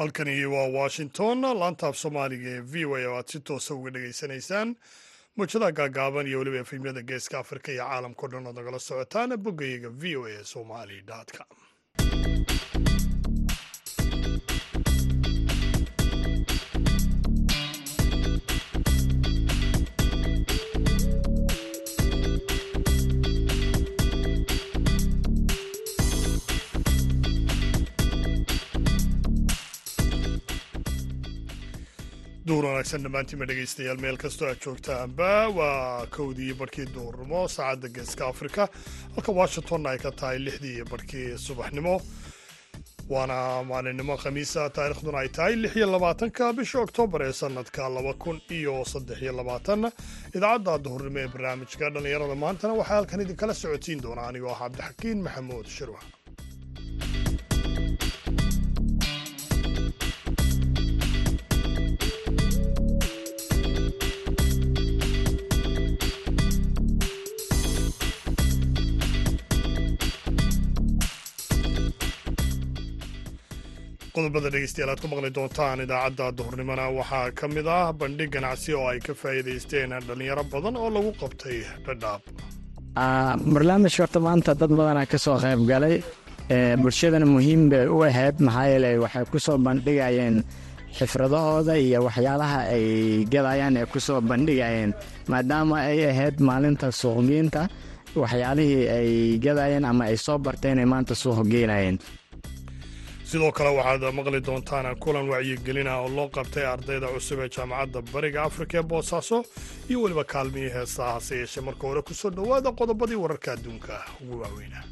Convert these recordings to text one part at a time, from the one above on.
halkani waa washington laantaaf soomaaliga ee v o a oo aad si toosa uga dhegaysanaysaan muujadaha gaagaaban iyo weliba efemyada geeska afrika iyo caalamkao dhan ood nagala socotaan boggayaga v o a somali com duur wanaagsan dhammaantiinba dhegaystayaal meel kastoo aad joogtaanba waa kowdii iyo barhkii duurnimo saacadda geeska afrika halka washingtonna ay ka tahay lixdii iyo barhkii subaxnimo waana maalinimo khamiisa taarikhduna ay tahay lix iyo labaatanka bisha oktoobar ee sanadka laba kun iyo saddex iyo labaatan idaacadda duhurnimo ee barnaamijka dhallinyarada maantana waxaa halkan idinkala socotiin doona anigoo ah cabdixakiin maxamuud shirwa qodobada dhegeystayaal ku maqli doontaan idaacadda duhurnimona waxaa ka mid ah bandhig ganacsi oo ay ka faa'iidaysteen dhallinyaro badan oo lagu qabtay dhadhaab. Barnaamijka horta maanta dad badanaa ka soo qayb galay. Bulshadana muhiim bay u ahayd. Maxaa yeeley waxay ku soo bandhigayeen xifradahooda iyo waxyaalaha ay gadayaan ee ku soo bandhigayeen maadaama ay ahayd maalinta suuqgeynta. Waxyaalihii ay gadayeen ama ay soo barteen ay maanta suuq geynayeen sidoo kale waxaad maqli doontaan kulan wacyigelina oo loo qabtay ardayda cusub ee jaamacadda bariga afrika ee boosaaso iyo weliba kaalmihii heesaa hase yeeshee. Marka hore ku soo dhowaada qodobadii wararka adduunka ugu waaweynaa.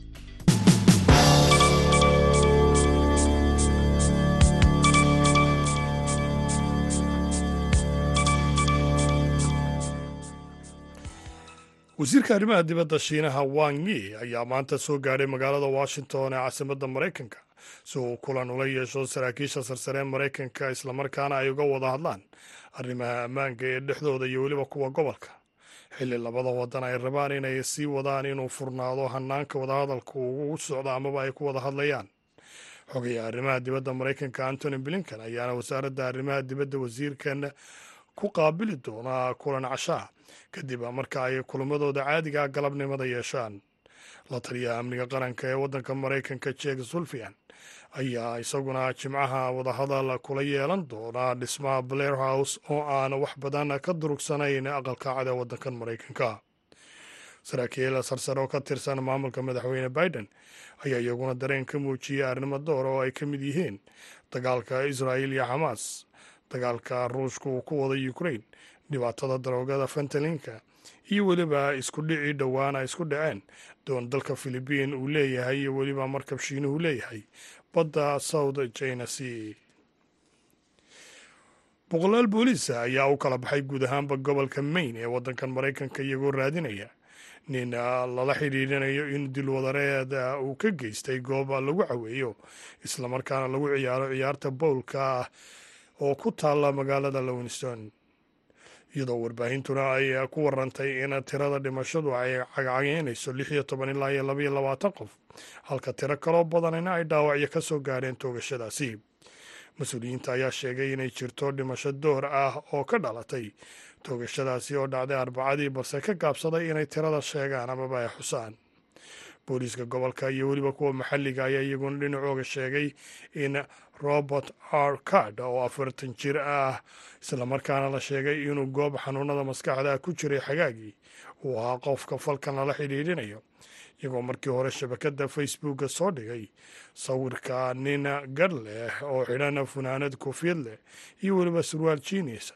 Wasiirka arrimaha dibadda shiinaha wang yi ayaa maanta soo gaadhay magaalada washington ee caasimadda maraykanka si uu kulan ula yeesho saraakiisha sarsare maraykanka islamarkaana ay uga wada hadlaan. Arrimaha ammaanka ee dhexdooda iyo weliba kuwa gobolka. Xilli labada wadan ay rabaan inay sii wadaan inuu furnaado hanaanka wadahadalka ugu socdo amaba ay ku wada hadlayaan. Xogaya arrimaha dibadda maraykanka antony blinkan ayaana wasaaradda arrimaha dibadda wasiirkan ku qaabili doonaa kulan cashaa kadib marka ay kulamadooda caadiga galabnimada yeeshaan. La taliyaha amniga qaranka ee waddanka maraykanka jek sulfian ayaa isaguna jimcaha wadahadal kula yeelan doona dhismaha blair house oo aan wax badan ka durugsanayn aqalka cad ee waddankan maraykanka. Saraakiil sarsare oo ka tirsan maamulka madaxweyne biden ayaa iyaguna dareen ka muujiyey arrimo door oo ay ka mid yihiin dagaalka israa'il iyo xamaas dagaalka ruushka uu ku wada ukrain dhibaatada daroogada fentalinka iyo weliba isku dhicii dhowaana isku dhaceen doon dalka filibiin uu leeyahay iyo weliba markab shiinuhu leeyahay. Badda south china sea. Boqolaal booliisa ayaa u kala baxay guud ahaanba gobolka maine ee waddankan maraykanka iyagoo raadinaya. Nin lala xidhiidhinayo in dilwadareed uu ka geystay goob lagu caweeyo islamarkaana lagu ciyaaro ciyaarta bowlka oo ku taalla magaalada lowinston iyadoo warbaahintuna ay ku warantay in tirada dhimashadu ay cagcageynayso lix iyo toban ilaa iyo labaiyo labaatan qof halka tiro kaloo badanina ay dhaawacyo ka soo gaadheen toogashadaasi. Mas'uuliyiinta ayaa sheegay inay jirto dhimasho door ah oo ka dhalatay toogashadaasi oo dhacday arbacadii balse ka gaabsaday inay tirada sheegaan amaba ay xusaan booliiska gobolka iyo weliba kuwa maxalliga ayaa iyaguna dhinacooga sheegay in robert r. Card oo afartan jir ah islamarkaana la sheegay inuu goob xanuunada maskaxda ku jiray xagaagii. Uu ahaa qofka falkan lala xidhiidhinayo iyagoo markii hore shabakadda facebooka soo dhigay. Sawirka nin gadh leh oo xidhan funaanad koofiyad leh iyo weliba surwaal jiinis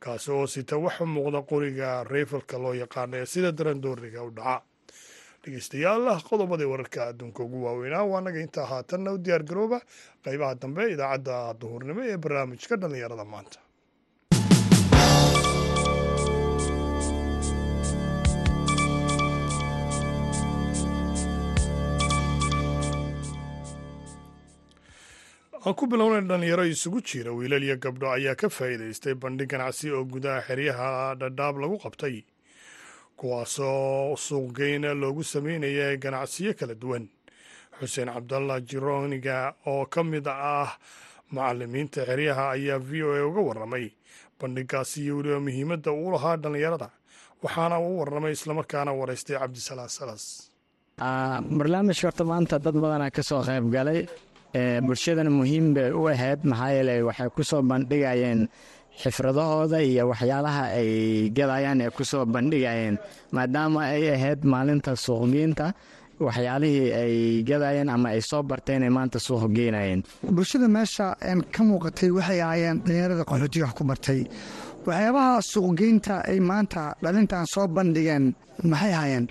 kaasi oo sita waxa muuqda qoriga rayfalka loo yaqaano ee sida darandooriga u dhaca dhegeystayaal qodobadii wararka adduunka ugu waaweynaa waa naga intaa haatanna u diyaar garooba. Qaybaha dambe idaacadda duhurnimo ee barnaamijka dhallinyarada maanta. Aan ku bilownay dhallinyaro isugu jira wiilal iyo gabdho ayaa ka faa'iidaystay bandhig ganacsi oo gudaha xeryaha dhadhaab lagu qabtay kuwaasoo suuqgeyna loogu sameynaya ganacsiyo kala duwan. Xuseen cabdallah jironiga oo ka mid ah macalimiinta xeryaha ayaa v o a uga warramay bandhigaasi iyo weliba muhiimadda uu lahaa dhallinyarada waxaana uu warramay islamarkaana waraystay cabdisalaas salas barnaamijka horta maanta dad badanaa ka soo qayb galay. Bulshadana muhiim bay u ahayd maxaa yeele waxay ku soo bandhigayeen xifradahooda iyo waxyaalaha ay gadayaan ee ku soo bandhigayeen maadaama ay ahayd maalinta suuqgeynta waxyaalihii ay gadayeen ama ay soo barteen ay maanta suuq geynayeen bulshada meesha ka muuqatay waxay ahaayeen dhalinyarada qaxootiga wax ku bartay. Waxyaabaha suuqgeynta ay maanta dhalintan soo bandhigeen maxay ahaayeen?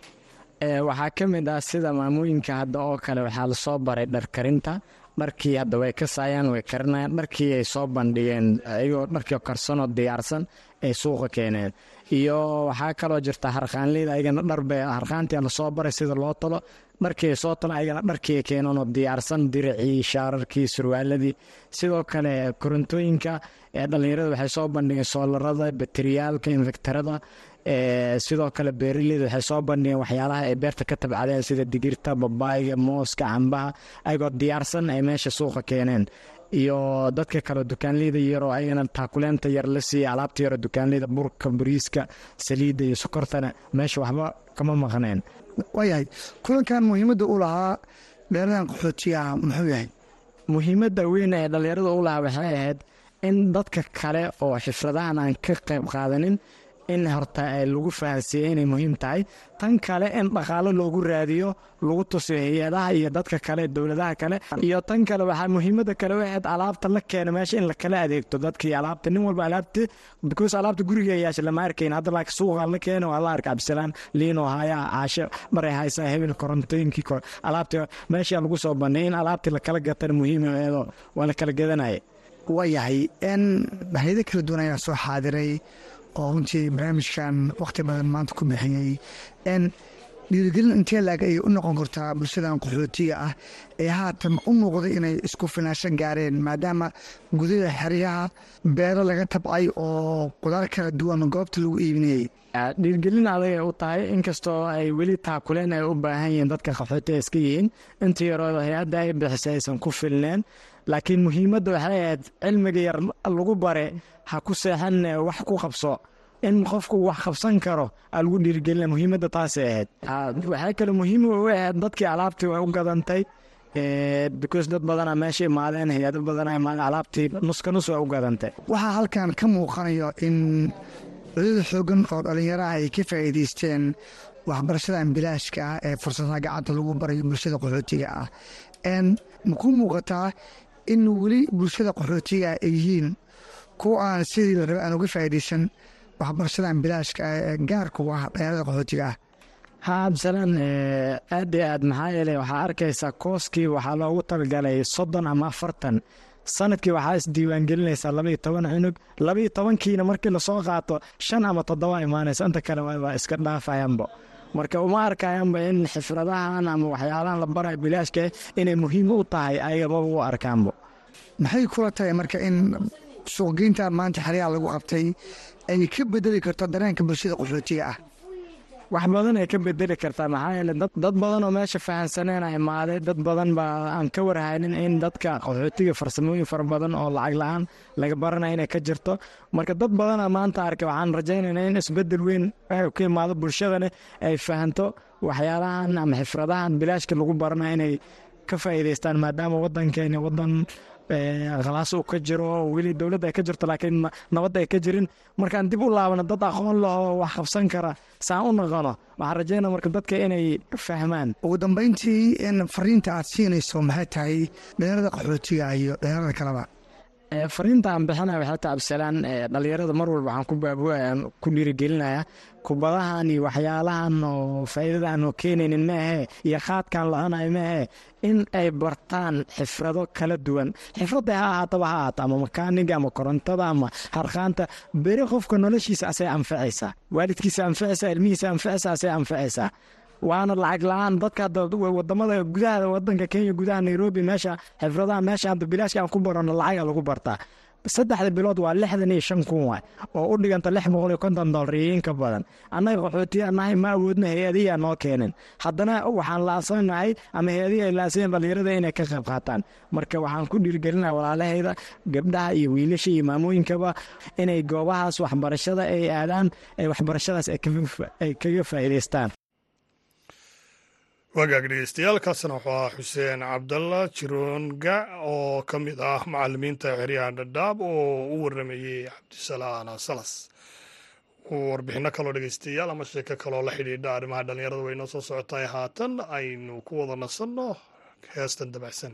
Waxaa ka mid ah sida maamooyinka hadda oo kale waxaa la soo baray dharkarinta dharkii hadda way ka saayaan way karinayaan. Dharkii ay soo bandhigeen ayagoo dharkii karsanoo diyaarsan ay suuqa keeneen. Iyo waxaa kaloo jirta harqaanleyda ayagana dharbay harqaantii la soo baray sida loo talo. Dharkii ay soo talo ayagana dharkii keeneenoo diyaarsan diricii shaararkii surwaaladii. Sidoo kale korontooyinka ee dhallinyarada waxay soo bandhigeen soolarada bateriyaalka infektarada sidoo kale beeraleyda waxay soo bandhigeen waxyaalaha ay beerta ka tabcadeen sida digirta babaayga mooska cambaha ayagoo diyaarsan ay meesha suuqa keeneen. Iyo dadka kale dukaanleyda yaroo ayagana taakuleenta yar la siiya alaabta yaroo dukaanleyda burka bariiska saliidda iyo sokortana meesha waxba kama maqneen. Waayahay kulankan muhiimadda u lahaa dheeradan qaxootigaah muxuu yahay? Muhiimadda weyn ee dhallinyarada u lahaa waxay ahayd in dadka kale oo xifradahan aan ka qayb qaadanin in horta lagu fahansiiyey inay muhiim tahay. Tan kale in dhaqaalo loogu raadiyo lagu tusiyo hay'adaha iyo dadka kale dowladaha kale iyo tan kale waxaa muhiimada kale waxayd alaabta la keena meesha in lakala adeegto dadkii alaabta. Nin walba alaabta because alaabta guriga yaasha lama arkayn. Hadda laakiin suuqa la keena waa la arka cabdisalaan liino haya caasho maray haysaa hebel korontooyinkii alaabta meesha lagu soo bandhigay in alaabtii lakala gatana muhiim eedo waa la kala gadanaya waayahay n hayado kala duwan ayaa soo xaadiray oo runtii barnaamijkan wakhti badan maanta ku bixiyey dhiirigelin intee laag ayay u noqon kartaa bulshadan qaxootiga ah ee haatan u muuqday inay isku finaasho gaareen maadaama gudaha xeryaha beero laga tabcay oo qudaar kala duwan goobta lagu iibinayey dhiirgelin adagay u tahay inkastoo ay weli taakuleen ay u baahan yihiin dadka qaxootiga iska yihiin. Inta yaroo hay'adda ay bixisay aysan ku filneen laakiin muhiimadda waxay ahayd cilmiga yar lagu bare ha ku seexan wax ku qabso. In qofku wax qabsan karo lagu dhiirigelina muhiimadda taasay ahayd. Waxay kale muhiim u ahayd dadkii alaabtii u gadantay because dad badana meesha imaadeen hay'ado badana imaadeen alaabtii nuska nus way u gadantay. Waxaa halkan ka muuqanayo in cudada xoogan oo dhallinyaraha ay ka faa'iidaysteen waxbarashadan bilaashka ah ee fursadaha gacanta lagu barayo bulshada qaxootiga ah. N maku muuqataa in weli bulshada qaxootiga ay yihiin kuwa aan sidii la raba aan uga faa'iidaysan waxbarashadan bilaashka ah gaarka u ah dhallinyarada qaxootiga ah. Haa absalaan aad iyo aad maxaa yeele waxaa arkaysaa kooskii waxaa loogu talagalay soddon ama afartan. Sanadkii waxaa isdiiwaangelinaysaa labaiyo toban cunug labaiyo tobankiina markii la soo qaato shan ama toddoba imaanaysa. Inta kale waa iska dhaafayanbo marka uma arkayanba in xifradahan ama waxyaalahan la barayo bilaashka inay muhiim u tahay ayagaba u arkaanbo. Maxay kula tahay marka in suuqgeyntan maanta xeryaha lagu qabtay ay ka bedeli karto dareenka bulshada qaxootiga ah wax badan ay ka bedeli kartaa maxaa yeele dad badan oo meesha fahansaneena imaaday dad badan baa aan ka warhaynin in dadka qaxootiga farsamooyin fara badan oo lacag la'aan laga baranaya inay ka jirto. Marka dad badana maanta arkay waxaan rajaynayna in isbeddel weyn ka imaado bulshadana ay fahanto waxyaalahan ama xifradahan bilaashka lagu baranaya inay ka faa'iidaystaan maadaama wadankeeni wadan khalaas uu ka jiro weli dowladda ay ka jirto laakiin nabadda ay ka jirin. Markaan dib u laabana dad aqoon lahoo wax qabsan kara. Saan u naqono waxaan rajaynaa marka dadka inay fahmaan. Ugu dambeyntii in fariinta aad siinayso maxay tahay dhalinyarada qaxootiga iyo dhalinyarada kaleba fariinta aan bixinaya waxay tahay absalaan dhalinyarada mar walba waxaan ku baabuaya ku dhiirigelinaya kubadahan iyo waxyaalahan oo faa'iidada aan keenaynin maahe iyo qaadkaan la-anayo in ay bartaan xifrado kala duwan. Xifradda ha ahaataba ha ahaato ama makaaniga ama korontada ama harqaanta beri qofka noloshiisa asay anfacaysaa waalidkiisa anfacaysaa ilmihiisa anfacaysaa asay anfacaysaa waana lacag la'aan. Dadka waddamada gudaha wadanka kenya gudaha nairobi meesha xifradaha meesha bilaashka aan ku barano lacaga lagu bartaa. Saddexda bilood waa lixdan iyo shan kun waay oo u dhiganta lix boqol iyo konton dollar iyo in badan. Annaga qaxootiya ma awoodno hay'adiyaa noo keenin. Haddana waxaan laasanahay ama hay'adihi ay laasayeen dhalinyarada inay ka qayb qaataan. Marka waxaan ku dhiirgelinaa walaalahayda gabdhaha iyo wiilasha iyo maamooyinkaba inay goobahaas waxbarashada ay aadaan ay waxbarashadaas ay kaga faa'iidaystaan wagaag dhegeystayaaalkaasna wuxuu ahaa xuseen cabdalla jiroonga oo ka mid ah macalimiinta xeryaha dhadhaab oo u waramayey cabdisalaan salas. Warbixino kaloo dhegeystayaal ama sheeko kaloo la xidhiidha arrimaha dhallinyarada way noo soo socotaay haatan aynu ku wada nasanno heestan dabacsan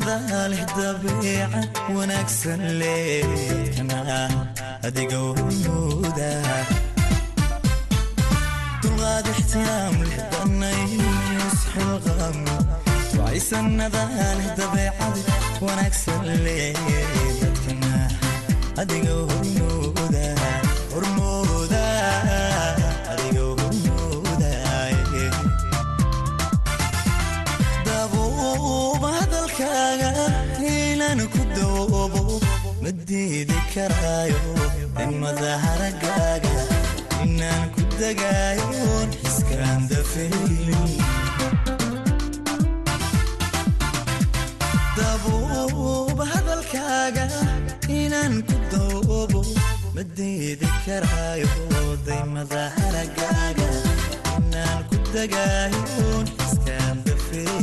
ducaysanada leh dabeeca wanaagsan leekana adiga waynuuda dulqaad ixtiraam leh danay isxilqaam ducaysanada leh dabeecad wanaagsan leedadkana adiga hormooda hormooda ma diidi karaayo dimada haragaaga inaan ku dagaayoon xiskaan dafaynin dabuuba hadalkaaga inaan ku dawoobo ma diidi karaayo daymada haragaaga inaan ku dagaayoon xiskaan dafaynin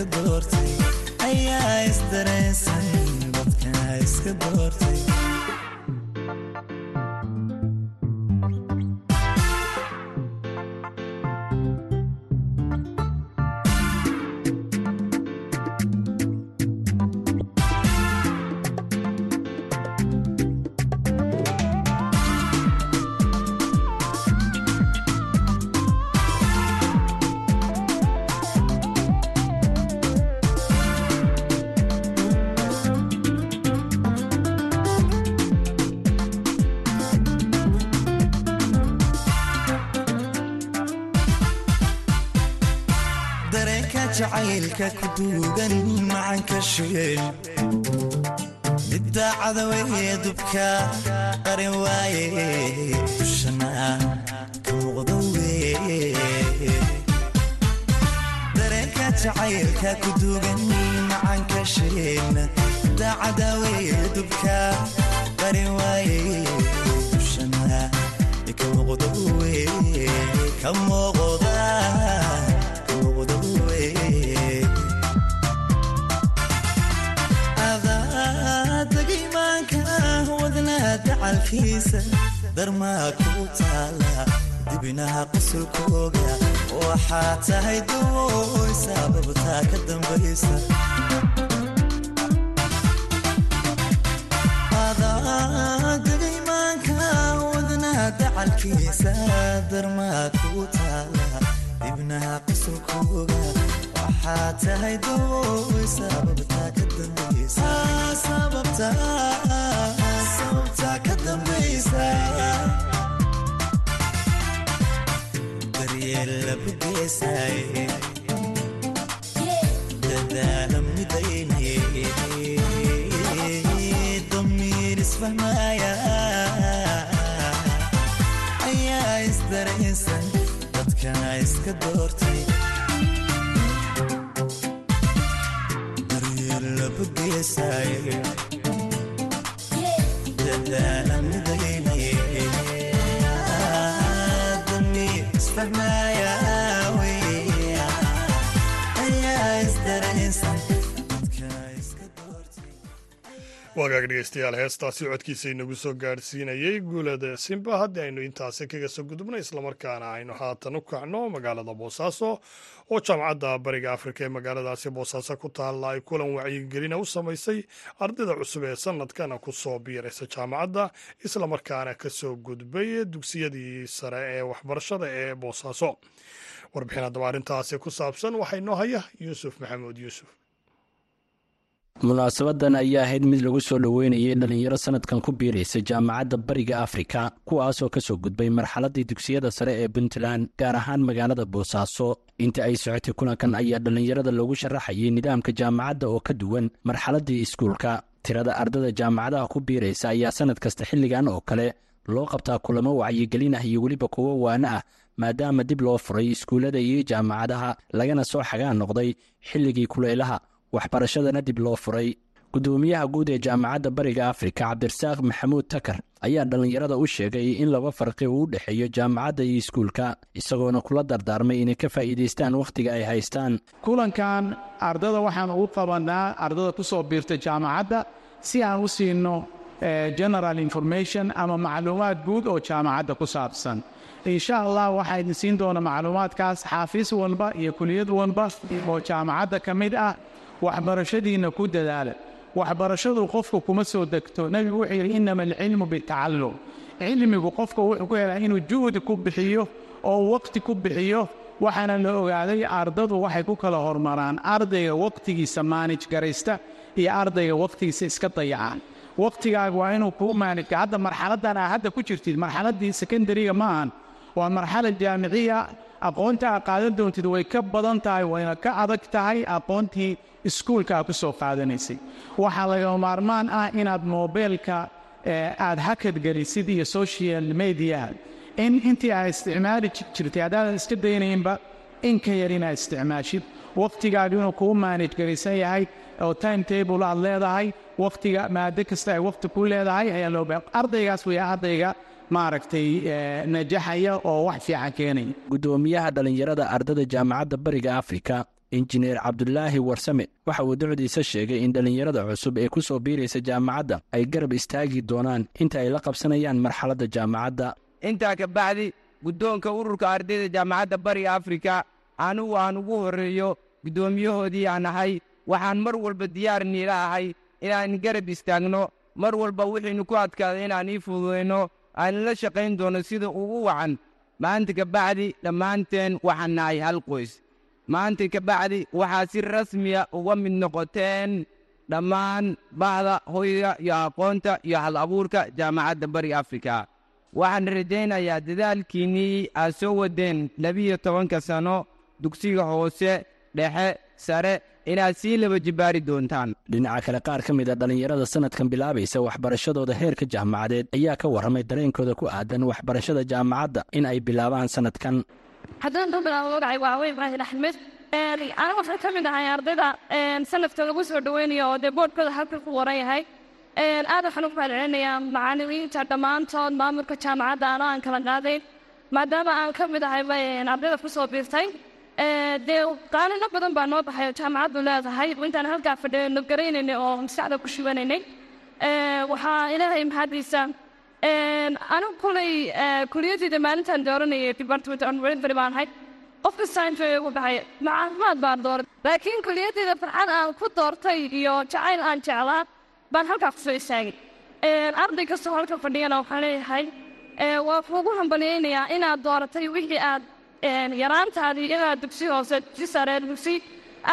iska doortay. Ayaa isdareensan dadkana iska doortay jacaylka ku duugan macanka sheel midda cadaweye dubka qarin waaye dushana ka muuqda weye dareenka jacaylka ku duugan macanka sheel midda cadaweye dubka qarin waaye dushana ka muuqda weye ka muuqda wadnaa dacalkiisa darmaa ku taala dibinaha qusulkooga waxaa tahay dooy sababtaa ka dambaysa. Dacalkiisa darmaa ku taala dibnaha qusulkooga waxaa tahay dooy sababtaa ka dambaysa sababtaa ka dambaysa. Daryeel labu geesaaye dadaala midayne damiir isfahmaaya ayaa isdaraysan dadkana iska doortay. Daryeel labu geesaaye dadaala midayne damiir wagaag dhegeystayaal heestaasi codkiisa inagu soo gaadhsiinayey guulada simba haddii aynu intaasi kaga soo gudubno islamarkaana aynu haatan u kacno magaalada boosaaso oo jaamacadda bariga afrika ee magaaladaasi boosaaso ku taalla ay kulan wacyigelina u samaysay ardayda cusub ee sanadkana ku soo biiraysa jaamacadda islamarkaana ka soo gudbay dugsiyadii sare ee waxbarashada ee boosaaso warbixin haddaba arrintaasi ku saabsan waxaa inoo haya yuusuf maxamuud yuusuf munaasabadan ayaa ahayd mid lagu soo dhoweynayay dhallinyaro sanadkan ku biiraysa jaamacadda bariga afrika kuwaasoo ka soo gudbay marxaladdii dugsiyada sare ee puntland gaar ahaan magaalada boosaaso inta ay socotay kulankan ayaa dhallinyarada loogu sharaxayay nidaamka jaamacadda oo ka duwan marxaladdii iskuulka. Tirada ardada jaamacadaha ku biiraysa ayaa sanad kasta xilligan oo kale loo qabtaa kulamo wacyigelin ah iyo weliba kuwo waana ah maadaama dib loo furay iskuullada iyo jaamacadaha lagana soo xagaan noqday xilligii kulaylaha waxbarashadana dib loo furay. Gudoomiyaha guud ee jaamacadda bariga afrika cabdirasaaq maxamuud takar ayaa dhallinyarada u sheegay in laba farqi uu u dhexeeyo jaamacadda iyo iskuulka isagoona kula dardaarmay inay ka faa'iidaystaan wakhtiga ay haystaan. Kulankan ardada waxaan ugu qabanaa ardada ku soo biirta jaamacadda si aan u siino general information ama macluumaad guud oo jaamacadda ku saabsan. Insha allah waxaa idin siin doona macluumaadkaas xaafiis walba iyo kuliyad walba oo jaamacadda ka mid ah waxbarashadiinna ku dadaala waxbarashadu qofku kuma soo degto. Nebigu wuxuu yidhi innama alcilmu bitacallum. Cilmigu qofka wuxuu ku helaa inuu juhdi ku bixiyo oo waqti ku bixiyo. Waxaana la ogaaday ardadu waxay ku kala hormaraan. Ardayga waqtigiisa maanij garaysta iyo ardayga waqtigiisa iska dayacaan. Waqtigaaga waa inuu kuu maanijka hadda marxaladdan aa hadda ku jirtid marxaladdii sekondariga ma ahan. Waa marxalad jaamiciya aqoonta aad qaadan doontid way ka badan tahay wayna ka adag tahay. Aqoontii iskuulka aad ku soo qaadanaysay. Waxaa laga maarmaan ah inaad moobeelka aad hakad gelisid iyo social mediaha in intii aad isticmaali jirtay. Haddaadan iska daynaynba in ka yar inaad isticmaashid. Wakhtigaaga inuu kuu maanij gelisan yahay oo time table aad leedahay wakhtiga maado kasta ay wakhti ku leedahay ayaa loo baa ardaygaas weya ardayga maaragtay najaxaya oo wax fiican keenaya. Gudoomiyaha dhallinyarada ardada jaamacadda bariga afrika injineer cabdulaahi warsame waxa uu docdiisa sheegay in dhallinyarada cusub ee ku soo biiraysa jaamacadda ay garab istaagi doonaan inta ay la qabsanayaan marxaladda jaamacadda. Intaa ka bacdi guddoonka ururka ardayda jaamacadda bariga afrika anugu aan ugu horreeyo guddoomiyahoodii aan ahay waxaan mar walba diyaar niila ahay inaan garab istaagno mar walba wixiinu ku adkaaday inaan ii fududayno aan la shaqayn doono sida ugu wacan. Maanta ka bacdi dhammaanteen waxaan nahay hal qoys maanta ka bacdi waxaa si rasmiya uga mid noqoteen dhammaan bahda hoyga iyo aqoonta iyo hal abuurka jaamacadda bariga afrika. Waxaan rajaynayaa dadaalkiinnii aad soo wadeen labiyo tobanka sanno dugsiga hoose dhexe sare inaad sii laba jibbaari doontaan. Dhinaca kale qaar ka mid a dhallinyarada sanadkan bilaabaysa waxbarashadooda heerka jaamacadeed ayaa ka warramay dareenkooda ku aadan waxbarashada jaamacadda in ay bilaabaan sanadkan haddaan u bilaabo magacay waa haween ibraahim axmed. Aniga waxaan ka mid ahay ardayda sanadka lagu soo dhaweynayo oo dee boodhkooda halka ku waran yahay aad waxaan ugu mahadcelinayaa macallimiinta dhammaantood maamulka jaamacadda ano aan kala qaadayn maadaama aan ka mid ahay ardayda ku biirtay. Dee qaalino badan baa noo baxay oo jaamacaddu leedahay. Intaan halkaa fadhino garaynaynay oo maskaxda ku shubanaynay waxaa ilaahay mahadiisa anigu kulay kuliyadeyda maalintaan dooranayay department on delivery baan ahay qof kasta intuu igu baxay macaafimaad baan dooray laakiin kuliyadeyda farxad aan ku doortay iyo jacayl aan jeclaa baan halkaa ku soo istaagay arday kastoo halka fadhiyana waxaan leeyahay waa kuugu hambalyaynayaa inaad dooratay wixii aad yaraantaadii inaad dugsi hoose dugsi sare dugsi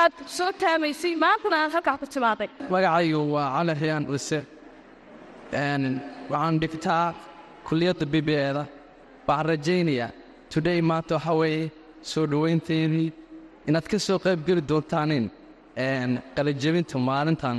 aad soo taamaysay maantana aad halkaa ku timaaday magacaygu waa cali xiyaan cise waxaan dhigtaa kuliyadda b b eeda waxaan rajaynayaa today maanta waxaa weeye soo dhoweynteedii inaad ka soo qayb geli doontaanin qalajebinta maalintan.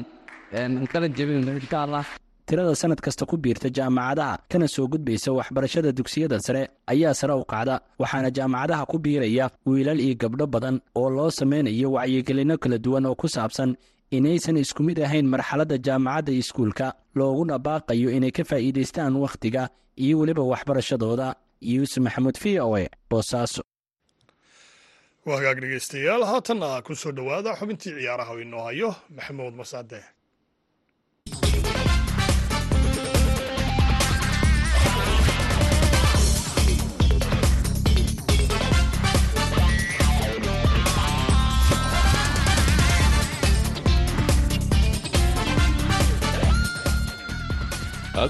Qalajebin insha allah tirada sanad kasta ku biirta jaamacadaha kana soo gudbaysa waxbarashada dugsiyada sare ayaa sare u kacda waxaana jaamacadaha ku biiraya wiilal iyo gabdho badan oo loo samaynayo wacyigelinno kala duwan oo ku saabsan inaysan isku mid ahayn marxaladda jaamacadda iskuulka looguna baaqayo inay ka faa'iidaystaan wakhtiga iyo weliba waxbarashadooda. Yuusuf maxamuud v o e boosaaso. Waa hagaag dhegeystayaal haatanna ku soo dhowaada xubintii ciyaaraha oo inoo hayo maxamuud masaade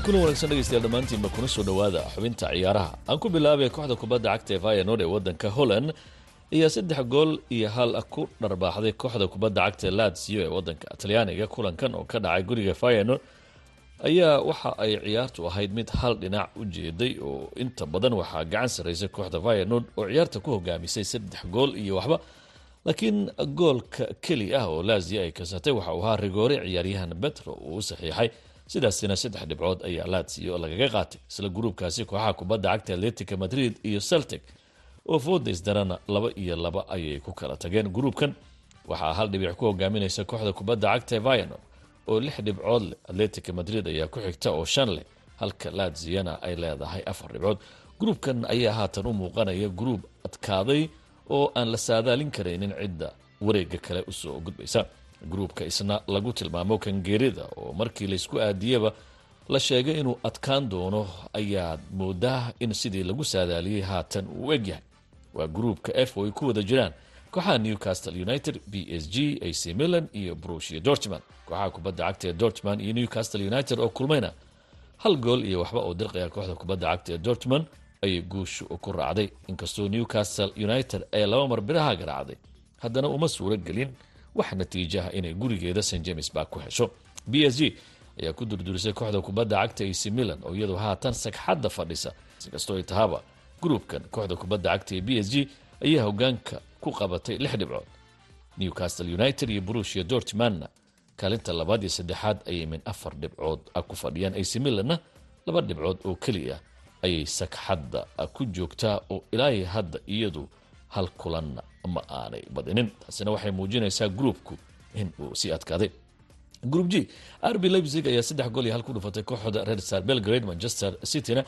kuna wanaagsan dhegeystayaal dhammaantiinba kuna soo dhowaada xubinta ciyaaraha. Aan ku bilaabay kooxda kubadda cagta ee vayanod ee waddanka holland ayaa saddex gool iyo hal ku dharbaaxday kooxda kubadda cagta latsio ee waddanka talyaaniga kulankan oo ka dhacay guriga vayanod ayaa waxa ay ciyaartu ahayd mid hal dhinac u jeeday oo inta badan waxaa gacan sarraysay kooxda vayanod oo ciyaarta ku hogaamisay saddex gool iyo waxba. Laakiin goolka keli ah oo lazio ay kasatay waxa uu ahaa rigoore ciyaaryahan betro uu u saxiixay sidaasina saddex dhibcood ayaa latsio lagaga qaatay isla gruubkaasi kooxaha kubadda cagta atletica madrid iyo celtic oo foodays darana laba iyo laba ayay ku kala tageen gruubkan waxaa hal dhibic ku hogaaminaysa kooxda kubadda cagta vianor oo lix dhibcood leh. Atletica madrid ayaa ku xigta oo shan leh halka latsiana ay leedahay afar dhibcood. Gruubkan ayaa haatan u muuqanaya gruub adkaaday oo aan la saadaalin karaynin cidda wareega kale u soo gudbaysa gruubka isna lagu tilmaamo kangeerida oo markii laysku aadiyaba la sheegay inuu adkaan doono ayaad moodaa in sidii lagu saadaaliyey haatan uu egyahay. Waa gruubka f oo ay ku wada jiraan kooxaha newcastle united b s g ac milan iyo brushia dortman kooxaha kubadda cagta ee dortman iyo newcastle united oo kulmayna hal gool iyo waxba oo dirqaya kooxda kubadda cagta ee dortman ayay guushu ku raacday. Inkastoo newcastle united ee laba mar biraha garaacday haddana uma suuro gelin wax natiijaha inay gurigeeda st james ba ku hesho. B s g ayaa ku durdurisay kooxda kubadda cagta ac milan oo iyadoo haatan sagxadda fadhisa. Inkastoo ay tahaba gruubkan kooxda kubadda cagta ee b s g ayaa hogaanka ku qabatay lix dhibcood. Newcastle united iyo brushia dortmanna kaalinta labaad iyo saddexaad ayay min afar dhibcood ku fadhiyaan. Ac milanna laba dhibcood oo keliya ayay sagxadda ku joogtaa oo ilaahay hadda iyadu hal kulanna ma aanay badinin. Taasina waxay muujinaysaa gruubku in uu sii adkaaday group g rb leipzig ayaa saddex gool iyo hal ku dhufatay kooxda red star belgrade manchester cityna.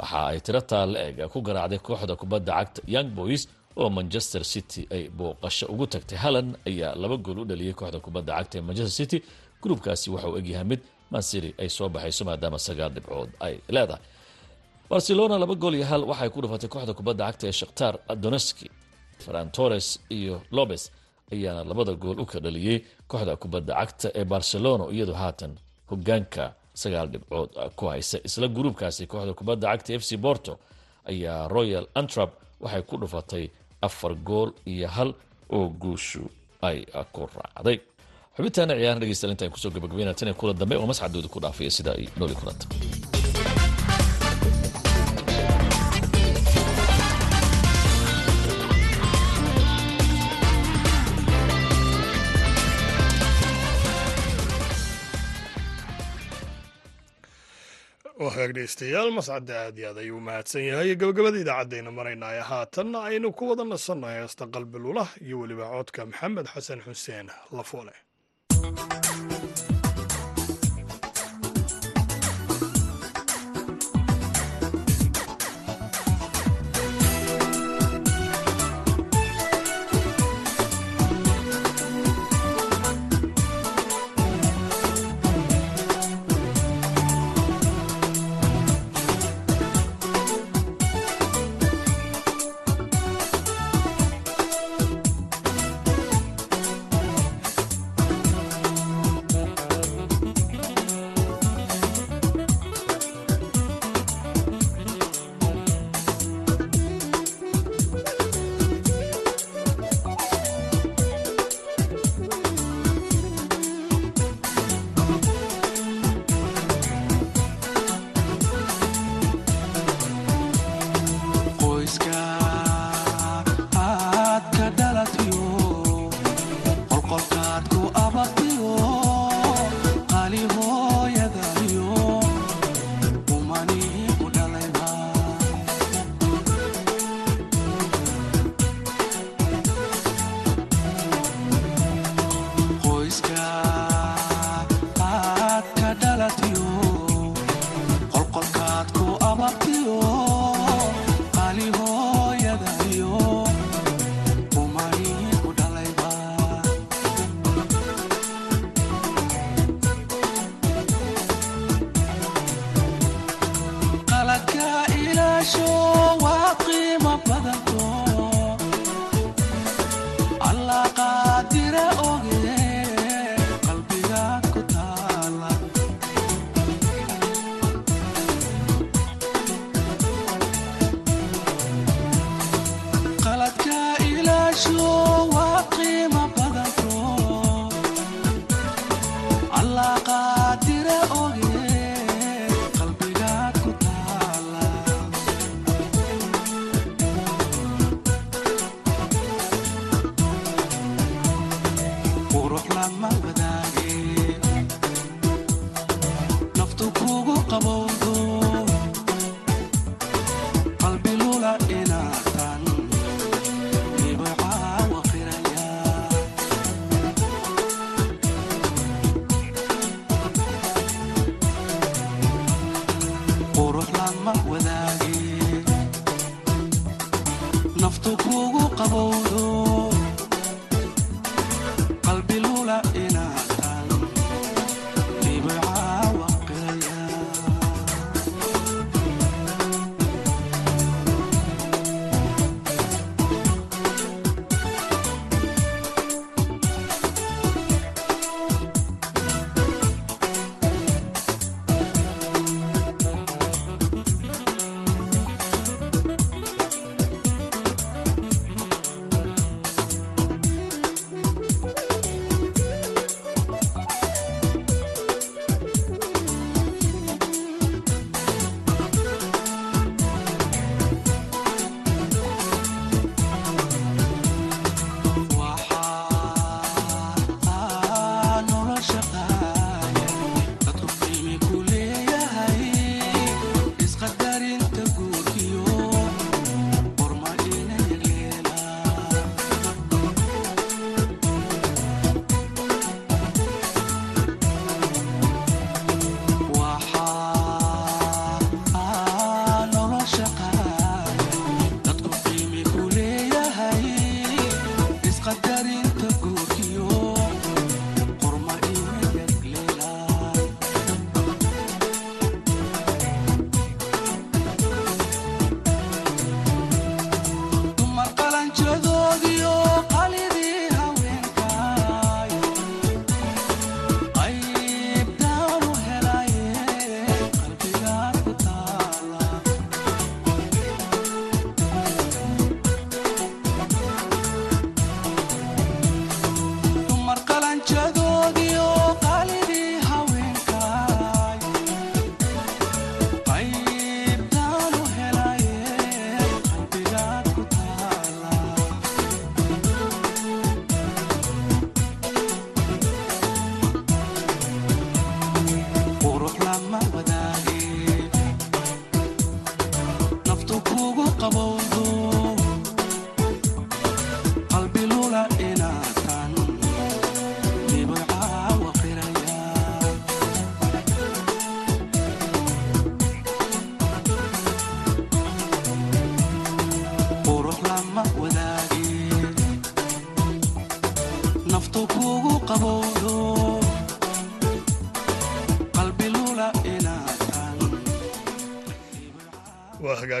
Waxa ay tiro taalla eg ku garaacday kooxda kubadda cagta young boys oo manchester city ay booqasho ugu tagtay. Hallan ayaa laba gool u dhaliyey kooxda kubadda cagta ee manchester city. Gruubkaasi waxa uu egyahay mid mansiri ay soo baxayso maadaama sagaal dhibcood ay leedahay. Barcelona laba gool iyo hal waxay ku dhufatay kooxda kubadda cagta ee shakhtar doneski ferran torres iyo lobes ayaana labada gool u ka dhaliyey kooxda kubadda cagta ee barcelona iyadoo haatan hogaanka sagaal dhibcood ku haysa. Isla gruubkaasi kooxda kubadda cagta f c borto ayaa royal antrap waxay ku dhufatay afar gool iyo hal oo guushu ay ku raacday. Xubintaana ciyaarna dhegeystayaal intaan ku soo gabagabeynaa tan kula dambe oo masxadooda ku dhaafaya sida ay nooli kulanta waa hagaag dhegeystayaal mascadda aad iyo aad ayuu mahadsan yahay. Gabagabada idaacadayna maraynaya haatanna aynu ku wada nasannahay heesta qalbi lulah iyo weliba codka maxamed xasan xuseen lafoole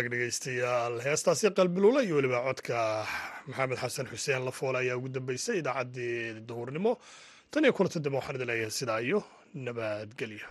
wanaag dhegeystayaal heestaasi qalbiluula iyo weliba codka. Maxamed xasan xuseen lafoole ayaa ugu dambeysay idaacaddii duhurnimo. Tan iyo kulanta dambe waxaan idin leeyahay sidaa iyo nabadgelyo.